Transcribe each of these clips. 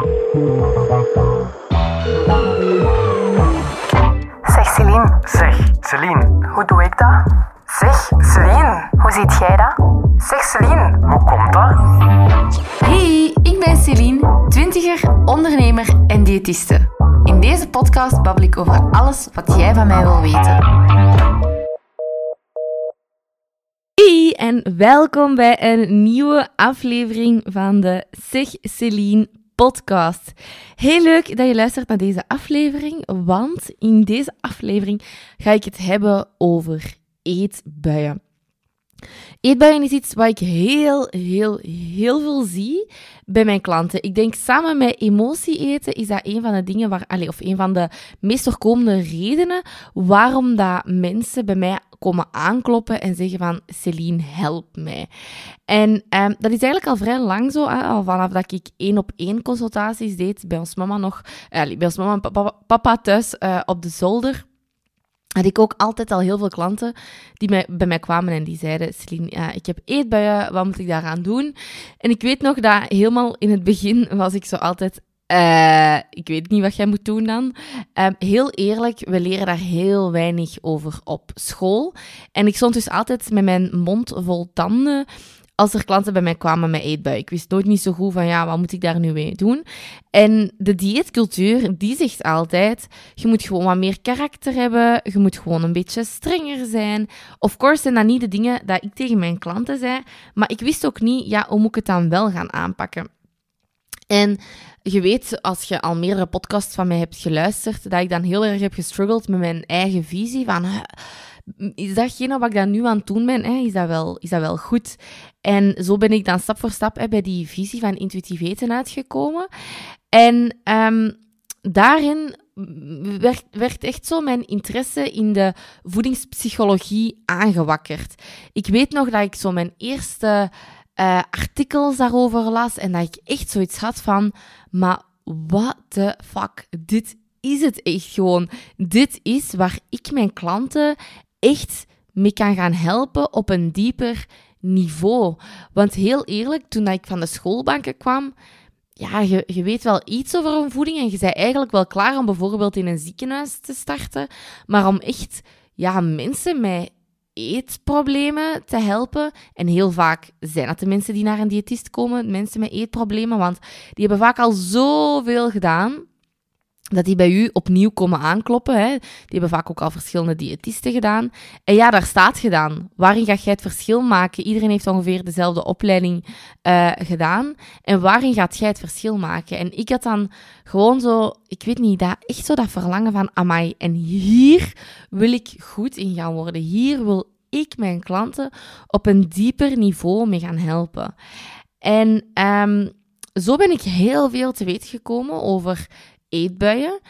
Zeg Celine, Zeg, Celine, hoe doe ik dat? Zeg Celine, hoe ziet jij dat? Zeg Celine, hoe komt dat? Hey, ik ben Celine, twintiger, ondernemer en diëtiste. In deze podcast babbel ik over alles wat jij van mij wil weten. Hey en welkom bij een nieuwe aflevering van de Zeg Celine podcast. Heel leuk dat je luistert naar deze aflevering, want in deze aflevering ga ik het hebben over eetbuien. Eetbuien is iets wat ik heel, heel, heel veel zie bij mijn klanten. Ik denk samen met emotie eten is dat een van de dingen waar, allez, of een van de meest voorkomende redenen waarom dat mensen bij mij komen aankloppen en zeggen van Celine, help mij. En um, dat is eigenlijk al vrij lang zo, al vanaf dat ik één op één consultaties deed bij ons mama nog, bij ons mama en papa, thuis uh, op de zolder had ik ook altijd al heel veel klanten die bij mij kwamen en die zeiden: Celine, ik heb eetbuien, wat moet ik daaraan doen? En ik weet nog dat helemaal in het begin was ik zo altijd. Uh, ik weet niet wat jij moet doen dan. Uh, heel eerlijk, we leren daar heel weinig over op school. En ik stond dus altijd met mijn mond vol tanden als er klanten bij mij kwamen met eetbui. Ik wist nooit niet zo goed van, ja, wat moet ik daar nu mee doen? En de dieetcultuur, die zegt altijd, je moet gewoon wat meer karakter hebben, je moet gewoon een beetje strenger zijn. Of course zijn dat niet de dingen dat ik tegen mijn klanten zei, maar ik wist ook niet, ja, hoe moet ik het dan wel gaan aanpakken? En je weet, als je al meerdere podcasts van mij hebt geluisterd, dat ik dan heel erg heb gestruggeld met mijn eigen visie van is datgene wat ik dan nu aan het doen ben, hè, is, dat wel, is dat wel goed? En zo ben ik dan stap voor stap bij die visie van intuïtief eten uitgekomen. En um, daarin werd, werd echt zo mijn interesse in de voedingspsychologie aangewakkerd. Ik weet nog dat ik zo mijn eerste uh, artikels daarover las en dat ik echt zoiets had van, maar what the fuck, dit is het echt gewoon. Dit is waar ik mijn klanten echt mee kan gaan helpen op een dieper niveau. Want heel eerlijk, toen ik van de schoolbanken kwam, ja, je, je weet wel iets over een voeding en je bent eigenlijk wel klaar om bijvoorbeeld in een ziekenhuis te starten, maar om echt ja, mensen met eetproblemen te helpen. En heel vaak zijn dat de mensen die naar een diëtist komen, mensen met eetproblemen, want die hebben vaak al zoveel gedaan dat die bij u opnieuw komen aankloppen. Hè. Die hebben vaak ook al verschillende diëtisten gedaan. En ja, daar staat gedaan. Waarin ga jij het verschil maken? Iedereen heeft ongeveer dezelfde opleiding uh, gedaan. En waarin gaat jij het verschil maken? En ik had dan gewoon zo, ik weet niet, dat, echt zo dat verlangen van, amai, en hier wil ik goed in gaan worden. Hier wil ik mijn klanten op een dieper niveau mee gaan helpen. En um, zo ben ik heel veel te weten gekomen over eetbuien.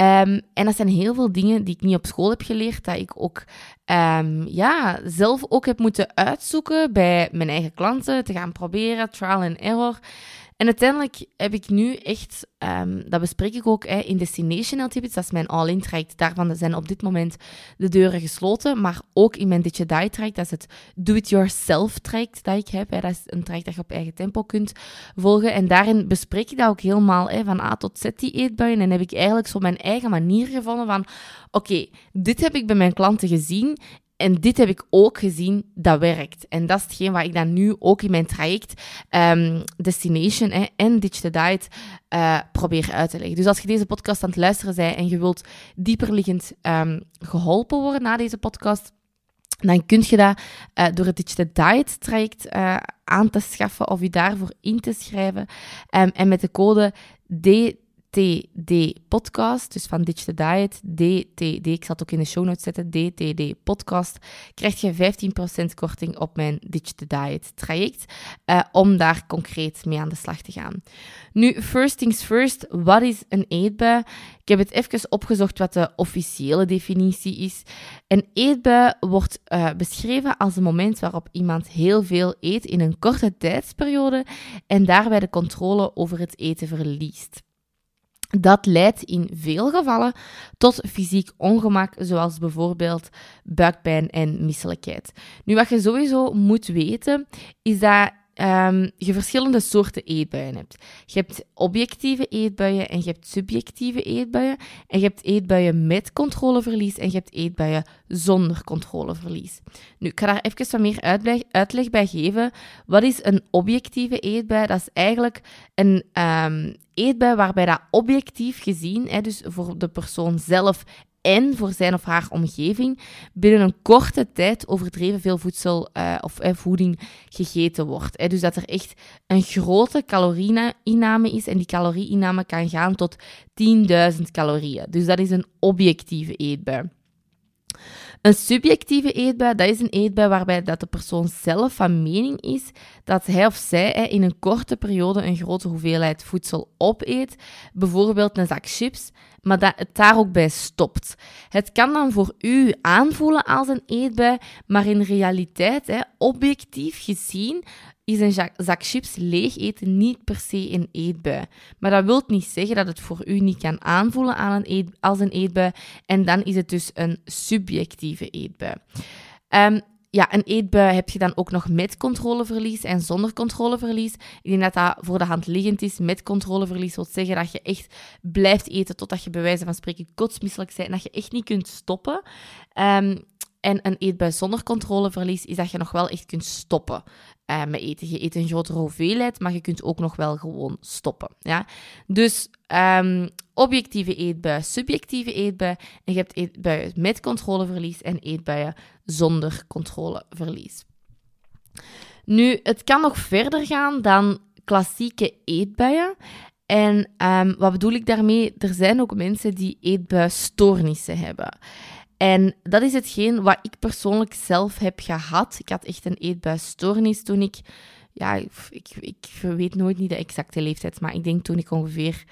Um, en dat zijn heel veel dingen die ik niet op school heb geleerd, dat ik ook um, ja, zelf ook heb moeten uitzoeken bij mijn eigen klanten, te gaan proberen, trial and error. En uiteindelijk heb ik nu echt, um, dat bespreek ik ook hè, in Destination Tips, dat is mijn all-in traject. Daarvan zijn op dit moment de deuren gesloten, maar ook in mijn Ditje Die traject, dat is het Do-it-yourself traject dat ik heb. Dat is een traject dat je op eigen tempo kunt volgen. En daarin bespreek ik dat ook helemaal, hè, van A tot Z die eetbuien. En heb ik eigenlijk zo mijn eigen manier gevonden van, oké, dit heb ik bij mijn klanten gezien en dit heb ik ook gezien, dat werkt. En dat is hetgeen wat ik dan nu ook in mijn traject um, Destination en Digital Diet uh, probeer uit te leggen. Dus als je deze podcast aan het luisteren bent en je wilt dieperliggend um, geholpen worden na deze podcast, dan kun je dat uh, door het Digital Diet traject uh, aan te schaffen of je daarvoor in te schrijven. Um, en met de code D DTD Podcast, dus van Ditch Diet, DTD, ik zal het ook in de show notes zetten, DTD Podcast, krijg je 15% korting op mijn Ditch Diet traject, uh, om daar concreet mee aan de slag te gaan. Nu, first things first, wat is een eetbui? Ik heb het even opgezocht wat de officiële definitie is. Een eetbui wordt uh, beschreven als een moment waarop iemand heel veel eet in een korte tijdsperiode en daarbij de controle over het eten verliest. Dat leidt in veel gevallen tot fysiek ongemak, zoals bijvoorbeeld buikpijn en misselijkheid. Nu, wat je sowieso moet weten, is dat ehm, je verschillende soorten eetbuien hebt. Je hebt objectieve eetbuien en je hebt subjectieve eetbuien. En je hebt eetbuien met controleverlies en je hebt eetbuien zonder controleverlies. Nu, ik ga daar even wat meer uitleg, uitleg bij geven. Wat is een objectieve eetbui? Dat is eigenlijk een um, eetbui waarbij dat objectief gezien, hè, dus voor de persoon zelf en voor zijn of haar omgeving binnen een korte tijd overdreven veel voedsel uh, of uh, voeding gegeten wordt. Hè. Dus dat er echt een grote calorieinname is en die calorieinname kan gaan tot 10.000 calorieën. Dus dat is een objectieve eetbui. Een subjectieve eetbui, dat is een eetbui waarbij dat de persoon zelf van mening is dat hij of zij in een korte periode een grote hoeveelheid voedsel opeet, bijvoorbeeld een zak chips, maar dat het daar ook bij stopt. Het kan dan voor u aanvoelen als een eetbui, maar in realiteit, objectief gezien, is een zak chips leeg eten niet per se een eetbui. Maar dat wil niet zeggen dat het voor u niet kan aanvoelen aan een als een eetbui. En dan is het dus een subjectieve eetbui. Um, ja, een eetbui heb je dan ook nog met controleverlies en zonder controleverlies. Ik denk dat dat voor de hand liggend is. Met controleverlies wil zeggen dat je echt blijft eten totdat je bij wijze van spreken kotsmisselijk bent en dat je echt niet kunt stoppen. Um, en een eetbui zonder controleverlies is dat je nog wel echt kunt stoppen met eten. Je eet een grotere hoeveelheid, maar je kunt ook nog wel gewoon stoppen. Ja? Dus um, objectieve eetbui, subjectieve eetbui. En je hebt eetbuien met controleverlies en eetbuien zonder controleverlies. Nu, het kan nog verder gaan dan klassieke eetbuien. En um, wat bedoel ik daarmee? Er zijn ook mensen die eetbuisstoornissen hebben. En dat is hetgeen wat ik persoonlijk zelf heb gehad. Ik had echt een eetbuisstoornis toen ik... Ja, ik, ik weet nooit niet de exacte leeftijd, maar ik denk toen ik ongeveer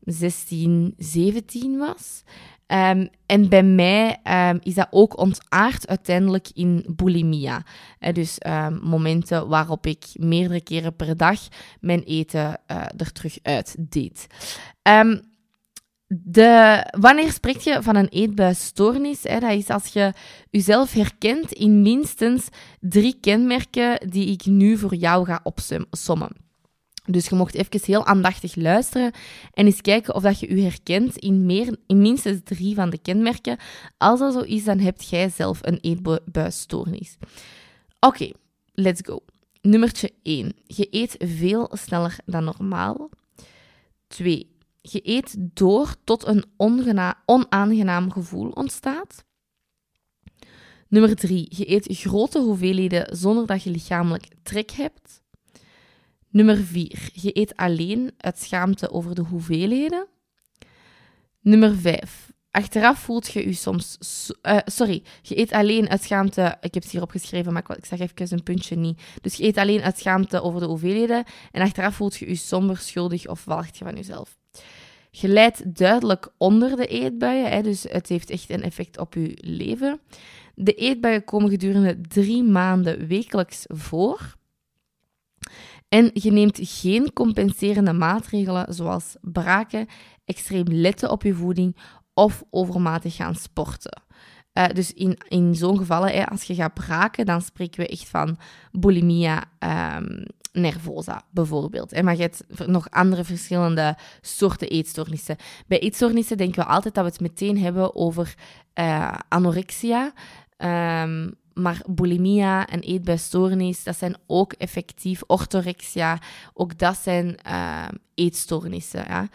16, 17 was. Um, en bij mij um, is dat ook ontaard uiteindelijk in bulimia. dus um, momenten waarop ik meerdere keren per dag mijn eten uh, er terug uit deed. De, wanneer spreek je van een eetbuisstoornis? Hè? Dat is als je jezelf herkent in minstens drie kenmerken die ik nu voor jou ga opsommen. Dus je mocht even heel aandachtig luisteren en eens kijken of dat je je herkent in, meer, in minstens drie van de kenmerken. Als dat zo is, dan heb jij zelf een eetbuisstoornis. Oké, let's go. Nummertje 1. Je eet veel sneller dan normaal. 2. Je eet door tot een onaangenaam gevoel ontstaat. Nummer 3. Je eet grote hoeveelheden zonder dat je lichamelijk trek hebt. Nummer 4. Je eet alleen uit schaamte over de hoeveelheden. Nummer 5. Achteraf voelt je je soms... Uh, sorry, je eet alleen uit schaamte... Ik heb het hier opgeschreven, maar ik, zeg even een puntje niet. Dus je eet alleen uit schaamte over de hoeveelheden. En achteraf voelt je je somber, schuldig of walgt je van jezelf. Je leidt duidelijk onder de eetbuien, hè, dus het heeft echt een effect op je leven. De eetbuien komen gedurende drie maanden wekelijks voor. En je neemt geen compenserende maatregelen zoals braken, extreem letten op je voeding of overmatig gaan sporten. Uh, dus in, in zo'n gevallen, hè, als je gaat braken, dan spreken we echt van bulimia um, nervosa, bijvoorbeeld. Maar je hebt nog andere verschillende soorten eetstoornissen. Bij eetstoornissen denken we altijd dat we het meteen hebben over uh, anorexia. Um, maar bulimia en eetbuisstoornis, dat zijn ook effectief orthorexia. Ook dat zijn uh, eetstoornissen. Ja.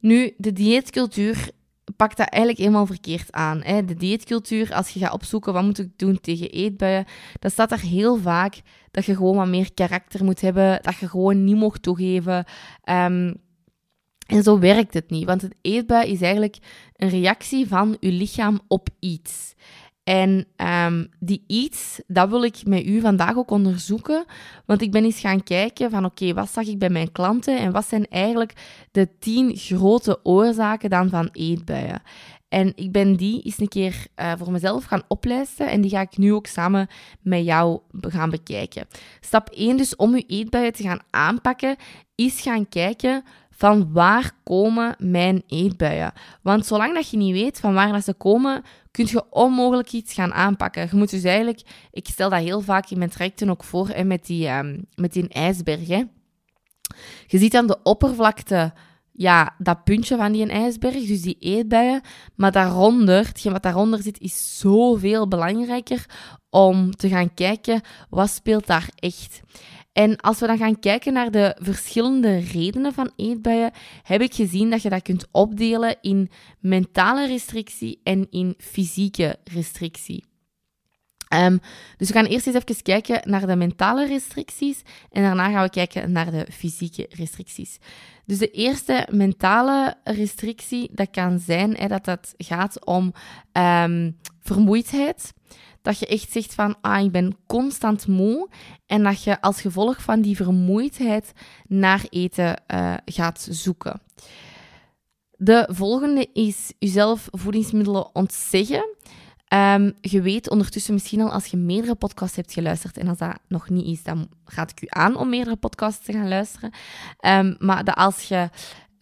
Nu, de dieetcultuur pakt dat eigenlijk helemaal verkeerd aan. Hè. De dieetcultuur, als je gaat opzoeken wat moet ik doen tegen eetbuien, dan staat er heel vaak dat je gewoon wat meer karakter moet hebben, dat je gewoon niet mocht toegeven. Um, en zo werkt het niet, want het eetbui is eigenlijk een reactie van je lichaam op iets. En um, die iets, dat wil ik met u vandaag ook onderzoeken. Want ik ben eens gaan kijken van oké, wat zag ik bij mijn klanten en wat zijn eigenlijk de tien grote oorzaken dan van eetbuien. En ik ben die eens een keer uh, voor mezelf gaan oplijsten en die ga ik nu ook samen met jou gaan bekijken. Stap 1 dus om je eetbuien te gaan aanpakken, is gaan kijken van waar komen mijn eetbuien? Want zolang dat je niet weet van waar dat ze komen, kun je onmogelijk iets gaan aanpakken. Je moet dus eigenlijk, ik stel dat heel vaak in mijn trajecten ook voor, met, die, um, met die ijsberg. Je ziet aan de oppervlakte ja, dat puntje van die ijsberg, dus die eetbuien. Maar daaronder, wat daaronder zit, is zoveel belangrijker om te gaan kijken wat speelt daar echt. En als we dan gaan kijken naar de verschillende redenen van eetbuien, heb ik gezien dat je dat kunt opdelen in mentale restrictie en in fysieke restrictie. Um, dus we gaan eerst eens even kijken naar de mentale restricties en daarna gaan we kijken naar de fysieke restricties. Dus de eerste mentale restrictie, dat kan zijn hè, dat het gaat om um, vermoeidheid. Dat je echt zegt van, ah, ik ben constant moe. En dat je als gevolg van die vermoeidheid naar eten uh, gaat zoeken. De volgende is jezelf voedingsmiddelen ontzeggen. Um, je weet ondertussen misschien al als je meerdere podcasts hebt geluisterd. En als dat nog niet is, dan raad ik u aan om meerdere podcasts te gaan luisteren. Um, maar als je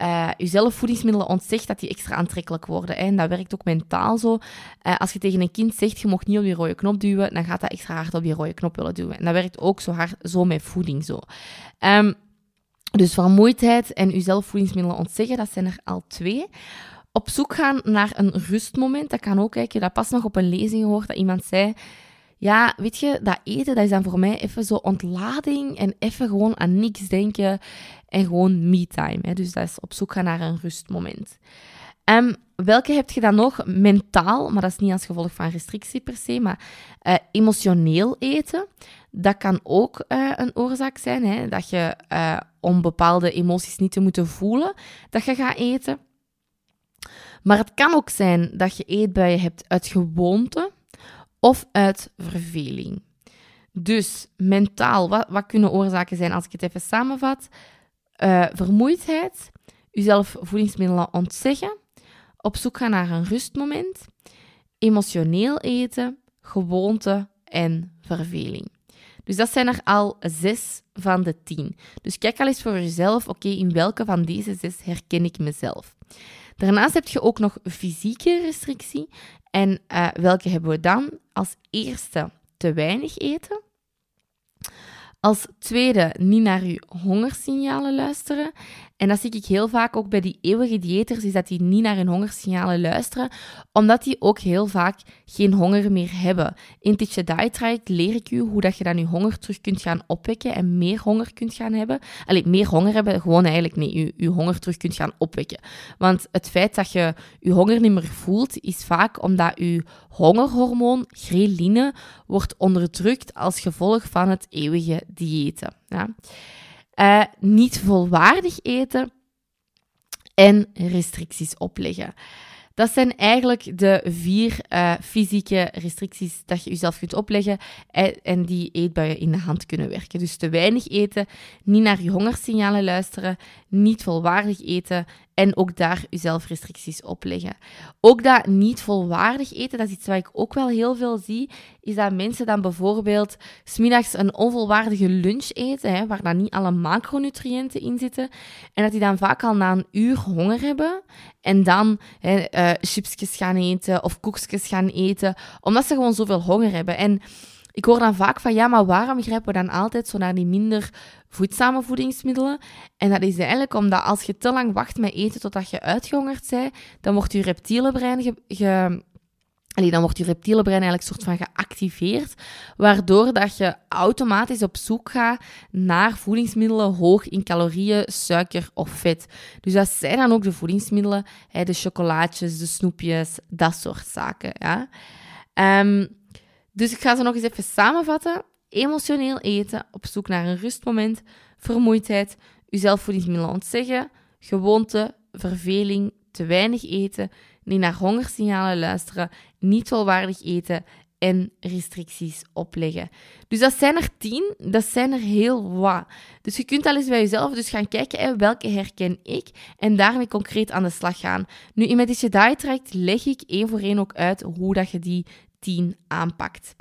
uh, jezelf voedingsmiddelen ontzegt, dat die extra aantrekkelijk worden. Hè. En dat werkt ook mentaal zo. Uh, als je tegen een kind zegt, je mag niet op je rode knop duwen, dan gaat dat extra hard op je rode knop willen duwen. En dat werkt ook zo hard zo met voeding zo. Um, dus vermoeidheid en jezelf voedingsmiddelen ontzeggen, dat zijn er al twee op zoek gaan naar een rustmoment. Dat kan ook, je dat pas nog op een lezing gehoord dat iemand zei. Ja, weet je, dat eten, dat is dan voor mij even zo ontlading en even gewoon aan niks denken en gewoon me-time. Dus dat is op zoek gaan naar een rustmoment. Um, welke heb je dan nog? Mentaal, maar dat is niet als gevolg van restrictie per se, maar uh, emotioneel eten. Dat kan ook uh, een oorzaak zijn, hè? dat je uh, om bepaalde emoties niet te moeten voelen, dat je gaat eten. Maar het kan ook zijn dat je eetbuien hebt uit gewoonte of uit verveling. Dus mentaal, wat, wat kunnen oorzaken zijn als ik het even samenvat? Uh, vermoeidheid, jezelf voedingsmiddelen ontzeggen, op zoek gaan naar een rustmoment, emotioneel eten, gewoonte en verveling. Dus dat zijn er al zes van de tien. Dus kijk al eens voor jezelf, oké, in welke van deze zes herken ik mezelf? Daarnaast heb je ook nog fysieke restrictie. En uh, welke hebben we dan? Als eerste te weinig eten. Als tweede, niet naar je hongersignalen luisteren. En dat zie ik heel vaak ook bij die eeuwige diëters, is dat die niet naar hun hongersignalen luisteren, omdat die ook heel vaak geen honger meer hebben. In Teach Diet Traject leer ik u hoe dat je dan je honger terug kunt gaan opwekken en meer honger kunt gaan hebben. Allee, meer honger hebben, gewoon eigenlijk niet, je, je honger terug kunt gaan opwekken. Want het feit dat je je honger niet meer voelt, is vaak omdat je hongerhormoon, ghreline, wordt onderdrukt als gevolg van het eeuwige diëten. Ja. Uh, niet volwaardig eten en restricties opleggen. Dat zijn eigenlijk de vier uh, fysieke restricties dat je jezelf kunt opleggen en, en, die eetbuien in de hand kunnen werken. Dus te weinig eten, niet naar je hongersignalen luisteren, niet volwaardig eten en ook daar jezelf restricties opleggen. Ook dat niet volwaardig eten, dat is iets wat ik ook wel heel veel zie, is dat mensen dan bijvoorbeeld smiddags een onvolwaardige lunch eten, hè, waar dan niet alle macronutriënten in zitten, en dat die dan vaak al na een uur honger hebben en dan hè, uh, chipsjes gaan eten of koekjes gaan eten, omdat ze gewoon zoveel honger hebben. En ik hoor dan vaak van, ja, maar waarom grijpen we dan altijd zo naar die minder voedzame voedingsmiddelen? En dat is eigenlijk omdat als je te lang wacht met eten totdat je uitgehongerd bent, dan wordt je reptiele brein ge, dan wordt je reptiele brein eigenlijk soort van geactiveerd, waardoor dat je automatisch op zoek gaat naar voedingsmiddelen hoog in calorieën, suiker of vet. Dus dat zijn dan ook de voedingsmiddelen, de chocolaatjes, de snoepjes, dat soort zaken. Ja. Um, dus ik ga ze nog eens even samenvatten. Emotioneel eten, op zoek naar een rustmoment, vermoeidheid, uzelf voedingsmiddelen ontzeggen, gewoonte, verveling, te weinig eten, niet naar hongersignalen luisteren, niet volwaardig eten en restricties opleggen. Dus dat zijn er tien, dat zijn er heel wat. Dus je kunt al eens bij jezelf dus gaan kijken, welke herken ik, en daarmee concreet aan de slag gaan. Nu, in Medische Diet Traject leg ik één voor één ook uit hoe dat je die 10 aanpakt.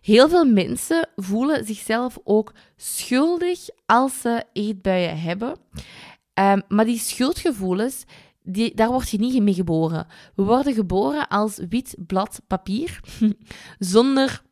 Heel veel mensen voelen zichzelf ook schuldig als ze eetbuien hebben. Ehm, maar die schuldgevoelens, die, daar word je niet mee geboren. We worden geboren als wit blad papier, zonder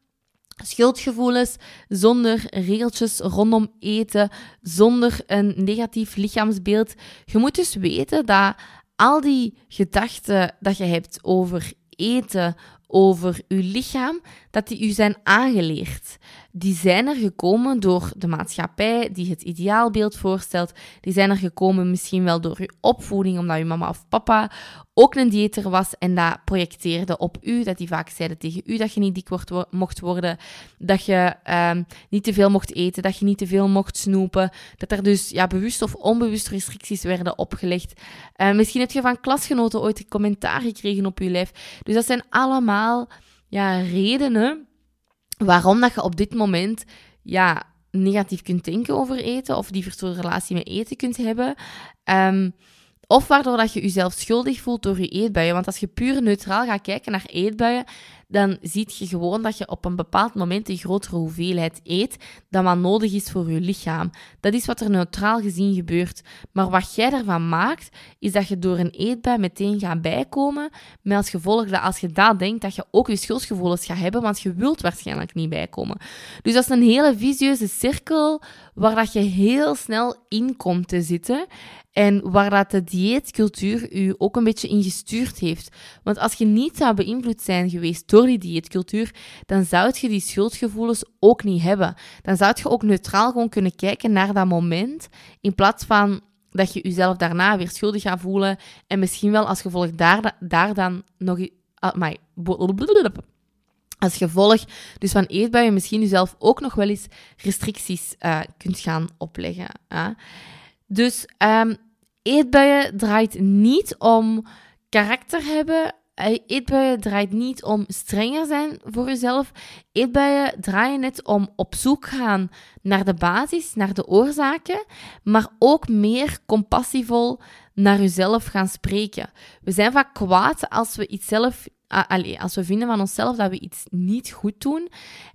schuldgevoelens, zonder regeltjes rondom eten, zonder een negatief lichaamsbeeld. Je moet dus weten dat al die gedachten dat je hebt over eten, over uw lichaam, dat die u zijn aangeleerd. Die zijn er gekomen door de maatschappij die het ideaalbeeld voorstelt. Die zijn er gekomen misschien wel door uw opvoeding, omdat uw mama of papa ook een dieter was en dat projecteerde op u. Dat die vaak zeiden tegen u dat je niet dik mocht worden, dat je um, niet te veel mocht eten, dat je niet te veel mocht snoepen. Dat er dus ja, bewust of onbewust restricties werden opgelegd. Uh, misschien heb je van klasgenoten ooit een commentaar gekregen op je lijf. Dus dat zijn allemaal ja, redenen waarom dat je op dit moment ja, negatief kunt denken over eten of die verstoorde relatie met eten kunt hebben. Um, of waardoor dat je jezelf schuldig voelt door je eetbuien. Want als je puur neutraal gaat kijken naar eetbuien, dan zie je gewoon dat je op een bepaald moment een grotere hoeveelheid eet dan wat nodig is voor je lichaam. Dat is wat er neutraal gezien gebeurt. Maar wat jij ervan maakt, is dat je door een eetbui meteen gaat bijkomen, met als gevolg dat als je dat denkt, dat je ook je schuldgevoelens gaat hebben, want je wilt waarschijnlijk niet bijkomen. Dus dat is een hele visieuze cirkel waar dat je heel snel in komt te zitten. En waar dat de dieetcultuur u ook een beetje ingestuurd heeft. Want als je niet zou beïnvloed zijn geweest door die dieetcultuur, dan zou je die schuldgevoelens ook niet hebben. Dan zou je ook neutraal gewoon kunnen kijken naar dat moment, in plaats van dat je jezelf daarna weer schuldig gaat voelen en misschien wel als gevolg daar, daar dan nog... Ah, als gevolg dus van eetbuien misschien jezelf ook nog wel eens restricties uh, kunt gaan opleggen. Dus um, eetbuien draait niet om karakter hebben. Eh, eetbuien draait niet om strenger zijn voor jezelf. Eetbuien draaien net om op zoek gaan naar de basis, naar de oorzaken, maar ook meer compassievol naar jezelf gaan spreken. We zijn vaak kwaad als we iets zelf uh, als we vinden van onszelf dat we iets niet goed doen.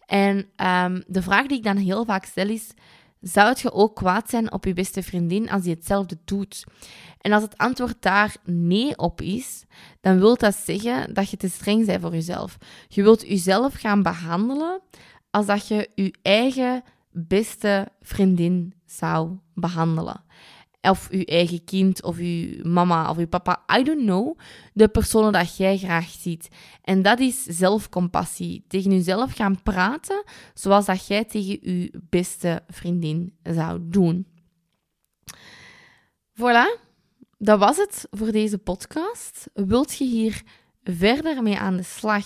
En um, de vraag die ik dan heel vaak stel is: zou je ook kwaad zijn op je beste vriendin als die hetzelfde doet? En als het antwoord daar nee op is, dan wil dat zeggen dat je te streng bent voor jezelf. Je wilt jezelf gaan behandelen als dat je je eigen beste vriendin zou behandelen of uw eigen kind, of uw mama, of uw papa, I don't know, de personen dat jij graag ziet. En dat is zelfcompassie. Tegen jezelf gaan praten zoals dat jij tegen uw beste vriendin zou doen. Voilà, dat was het voor deze podcast. Wilt je hier verder mee aan de slag?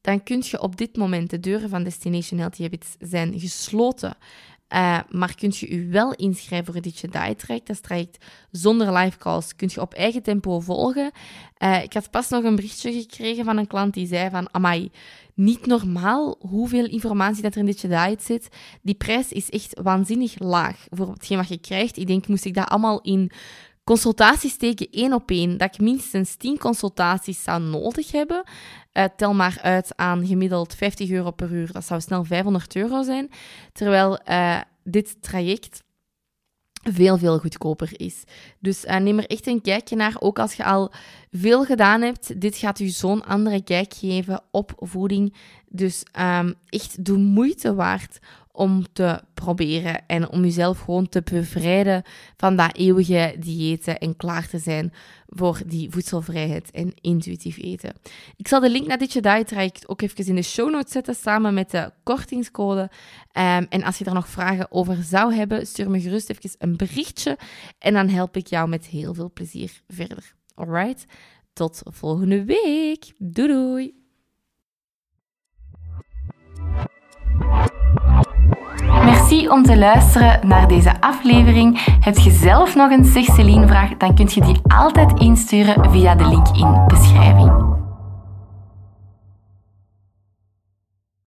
Dan kun je op dit moment de deuren van Destination Healthy Habits zijn gesloten. Uh, maar kunt je je wel inschrijven voor het Ditje Diet. Dat is traject zonder live calls. Kunt je op eigen tempo volgen. Uh, ik had pas nog een berichtje gekregen van een klant die zei van... Amai, niet normaal hoeveel informatie dat er in Ditje Diet zit. Die prijs is echt waanzinnig laag voor hetgeen wat je krijgt. Ik denk, moest ik dat allemaal in consultaties steken, één op één, dat ik minstens 10 consultaties zou nodig hebben. Uh, tel maar uit aan gemiddeld 50 euro per uur. Dat zou snel 500 euro zijn. Terwijl uh, dit traject veel, veel goedkoper is. Dus uh, neem er echt een kijkje naar, ook als je al veel gedaan hebt. Dit gaat u zo'n andere kijk geven op voeding. Dus um, echt de moeite waard om te proberen en om jezelf gewoon te bevrijden van dat eeuwige diëten en klaar te zijn voor die voedselvrijheid en intuïtief eten. Ik zal de link naar dit diet ook even in de show notes zetten samen met de kortingscode. Um, en als je daar nog vragen over zou hebben, stuur me gerust even een berichtje en dan help ik jou met heel veel plezier verder. Alright, tot volgende week. Doei doei! Om te luisteren naar deze aflevering. Heb je zelf nog een Zeg vraag, dan kun je die altijd insturen via de link in beschrijving.